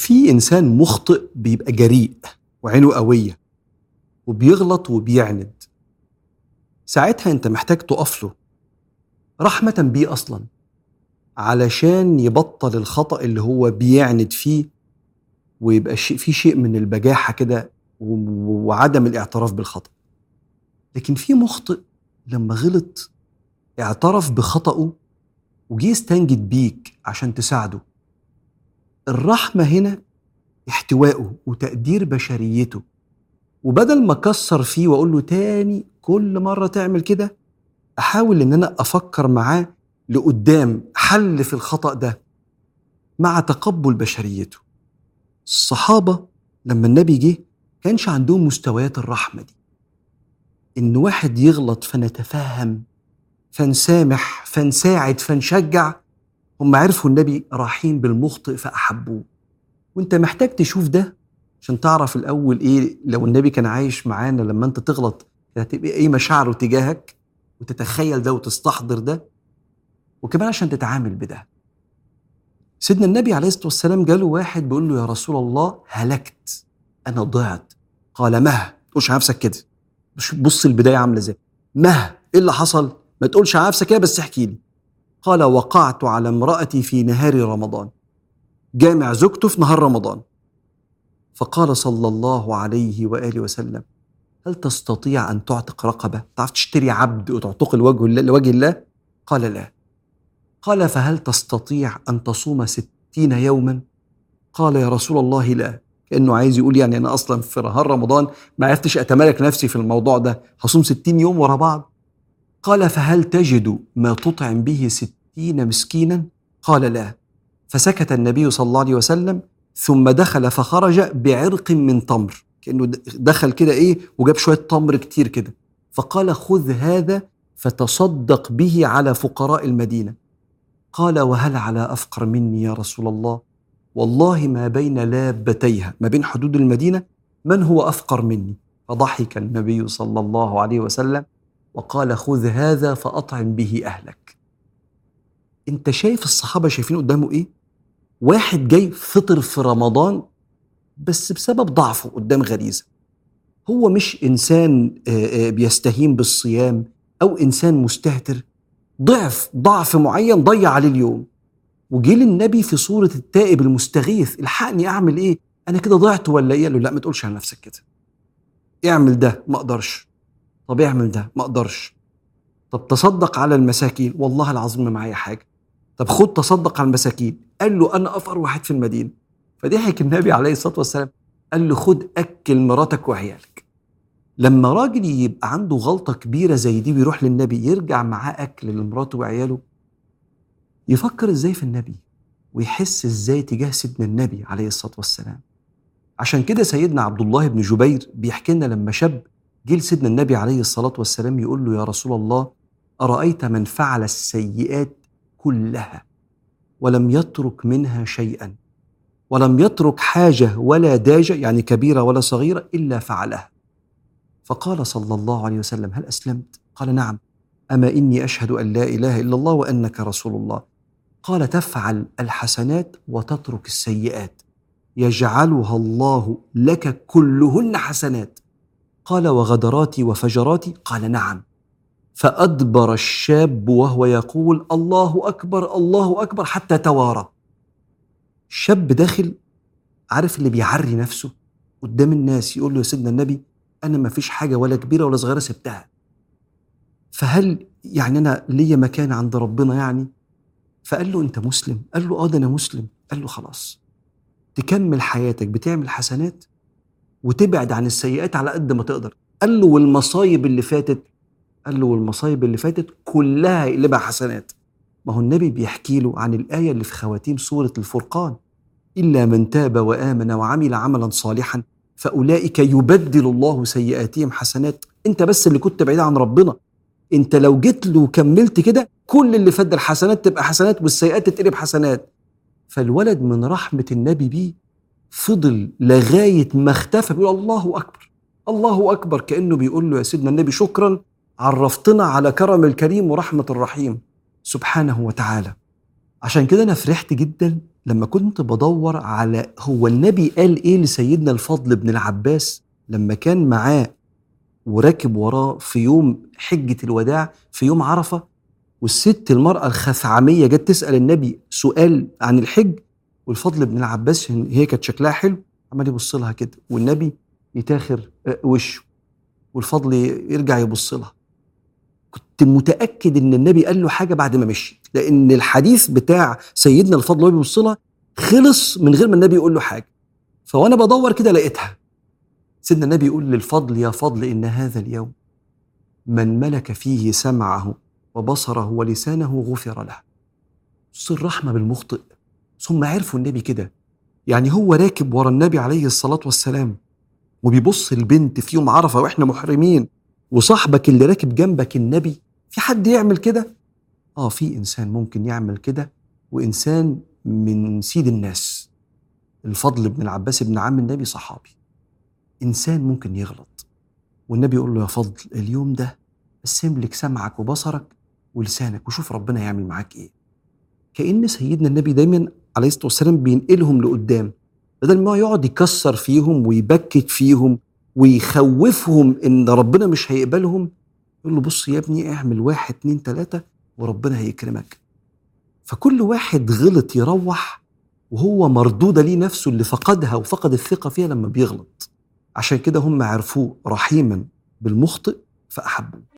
في إنسان مخطئ بيبقى جريء وعينه قوية وبيغلط وبيعند. ساعتها أنت محتاج تقف له رحمة بيه أصلا علشان يبطل الخطأ اللي هو بيعند فيه ويبقى في شيء من البجاحة كده وعدم الاعتراف بالخطأ. لكن في مخطئ لما غلط اعترف بخطأه وجي يستنجد بيك عشان تساعده. الرحمة هنا احتوائه وتقدير بشريته. وبدل ما أكسر فيه وأقول له تاني كل مرة تعمل كده أحاول إن أنا أفكر معاه لقدام حل في الخطأ ده مع تقبل بشريته. الصحابة لما النبي جه كانش عندهم مستويات الرحمة دي. إن واحد يغلط فنتفهم فنسامح فنساعد فنشجع هم عرفوا النبي رحيم بالمخطئ فأحبوه. وأنت محتاج تشوف ده عشان تعرف الأول إيه لو النبي كان عايش معانا لما أنت تغلط هتبقى إيه مشاعره تجاهك وتتخيل ده وتستحضر ده. وكمان عشان تتعامل بده. سيدنا النبي عليه الصلاة والسلام جاله واحد بيقول له يا رسول الله هلكت أنا ضعت. قال مه تقولش نفسك كده. بص البداية عاملة إزاي. مه إيه اللي حصل؟ ما تقولش على نفسك كده بس احكي لي. قال وقعت على امرأتي في نهار رمضان. جامع زوجته في نهار رمضان. فقال صلى الله عليه وآله وسلم هل تستطيع أن تعتق رقبة؟ تعرف تشتري عبد وتعتق لوجه الله, لوجه الله؟ قال لا. قال فهل تستطيع أن تصوم ستين يوما؟ قال يا رسول الله لا. كأنه عايز يقول يعني أنا أصلا في نهار رمضان ما عرفتش أتمالك نفسي في الموضوع ده. هصوم ستين يوم ورا بعض. قال فهل تجد ما تطعم به ستين مسكينا؟ قال لا. فسكت النبي صلى الله عليه وسلم ثم دخل فخرج بعرق من تمر كأنه دخل كده إيه وجاب شوية تمر كتير كده. فقال خذ هذا فتصدق به على فقراء المدينة. قال وهل على أفقر مني يا رسول الله؟ والله ما بين لابتيها. ما بين حدود المدينة من هو أفقر مني؟ فضحك النبي صلى الله عليه وسلم. وقال خذ هذا فأطعم به أهلك. أنت شايف الصحابة شايفين قدامه إيه؟ واحد جاي فطر في رمضان بس بسبب ضعفه قدام غريزة. هو مش إنسان بيستهين بالصيام أو إنسان مستهتر. ضعف ضعف معين ضيع عليه اليوم. وجه للنبي في صورة التائب المستغيث الحقني أعمل إيه؟ أنا كده ضعت ولا إيه؟ قال له لا ما تقولش على نفسك كده. اعمل ده ما أقدرش. طب اعمل ده ما أقدرش. طب تصدق على المساكين؟ والله العظيم ما معايا حاجة. طب خد تصدق على المساكين. قال له أنا أفقر واحد في المدينة. فضحك النبي عليه الصلاة والسلام. قال له خد أكل مراتك وعيالك. لما راجل يبقى عنده غلطة كبيرة زي دي ويروح للنبي يرجع معاه أكل لمراته وعياله يفكر إزاي في النبي؟ ويحس إزاي تجاه سيدنا النبي عليه الصلاة والسلام؟ عشان كده سيدنا عبد الله بن جبير بيحكي لنا لما شاب جه لسيدنا النبي عليه الصلاة والسلام يقول له يا رسول الله أرأيت من فعل السيئات كلها ولم يترك منها شيئا ولم يترك حاجة ولا داجة يعني كبيرة ولا صغيرة إلا فعلها. فقال صلى الله عليه وسلم هل أسلمت؟ قال نعم. أما إني أشهد أن لا إله إلا الله وأنك رسول الله. قال تفعل الحسنات وتترك السيئات. يجعلها الله لك كلهن حسنات. قال وغدراتي وفجراتي؟ قال نعم. فأدبر الشاب وهو يقول الله أكبر الله أكبر حتى توارى. شاب داخل عارف اللي بيعري نفسه قدام الناس يقول له يا سيدنا النبي أنا ما فيش حاجة ولا كبيرة ولا صغيرة سبتها. فهل يعني أنا ليا مكان عند ربنا يعني؟ فقال له أنت مسلم. قال له آه ده أنا مسلم. قال له خلاص. تكمل حياتك بتعمل حسنات وتبعد عن السيئات على قد ما تقدر. قال له والمصايب اللي فاتت قال له والمصايب اللي فاتت كلها يقلبها حسنات. ما هو النبي بيحكي له عن الآية اللي في خواتيم سورة الفرقان. إلا من تاب وآمن وعمل عملا صالحا فأولئك يبدل الله سيئاتهم حسنات. أنت بس اللي كنت بعيد عن ربنا. أنت لو جيت له وكملت كده كل اللي فات الحسنات تبقى حسنات والسيئات تتقلب حسنات. فالولد من رحمة النبي بيه فضل لغاية ما اختفى بيقول الله أكبر الله أكبر كأنه بيقول له يا سيدنا النبي شكرا عرفتنا على كرم الكريم ورحمة الرحيم. سبحانه وتعالى. عشان كده أنا فرحت جدا لما كنت بدور على هو النبي قال إيه لسيدنا الفضل بن العباس لما كان معاه وراكب وراه في يوم حجة الوداع في يوم عرفة والست المرأة الخثعمية جت تسأل النبي سؤال عن الحج والفضل بن العباس هي كانت شكلها حلو. عمال يبص لها كده والنبي يتاخر آه، وشه. والفضل يرجع يبص لها. كنت متأكد إن النبي قال له حاجة بعد ما مشي. لأن الحديث بتاع سيدنا الفضل وهو بيبص لها خلص من غير ما النبي يقول له حاجة. فوأنا بدور كده لقيتها. سيدنا النبي يقول للفضل يا فضل إن هذا اليوم من ملك فيه سمعه وبصره ولسانه غفر له. بص الرحمة بالمخطئ. ثم عرفوا النبي كده. يعني هو راكب ورا النبي عليه الصلاة والسلام وبيبص البنت في يوم عرفة وإحنا محرمين وصاحبك اللي راكب جنبك النبي في حد يعمل كده؟ آه في إنسان ممكن يعمل كده وإنسان من سيد الناس. الفضل بن العباس بن عم النبي صحابي. إنسان ممكن يغلط. والنبي يقول له يا فضل اليوم ده بس املك سمعك وبصرك ولسانك وشوف ربنا يعمل معاك إيه. كأن سيدنا النبي دايما عليه الصلاة والسلام بينقلهم لقدام بدل ما يقعد يكسر فيهم ويبكت فيهم ويخوفهم إن ربنا مش هيقبلهم يقول له بص يا ابني اعمل واحد اتنين تلاتة وربنا هيكرمك. فكل واحد غلط يروح وهو مردودة ليه نفسه اللي فقدها وفقد الثقة فيها لما بيغلط. عشان كده هم عرفوه رحيما بالمخطئ فأحبوه.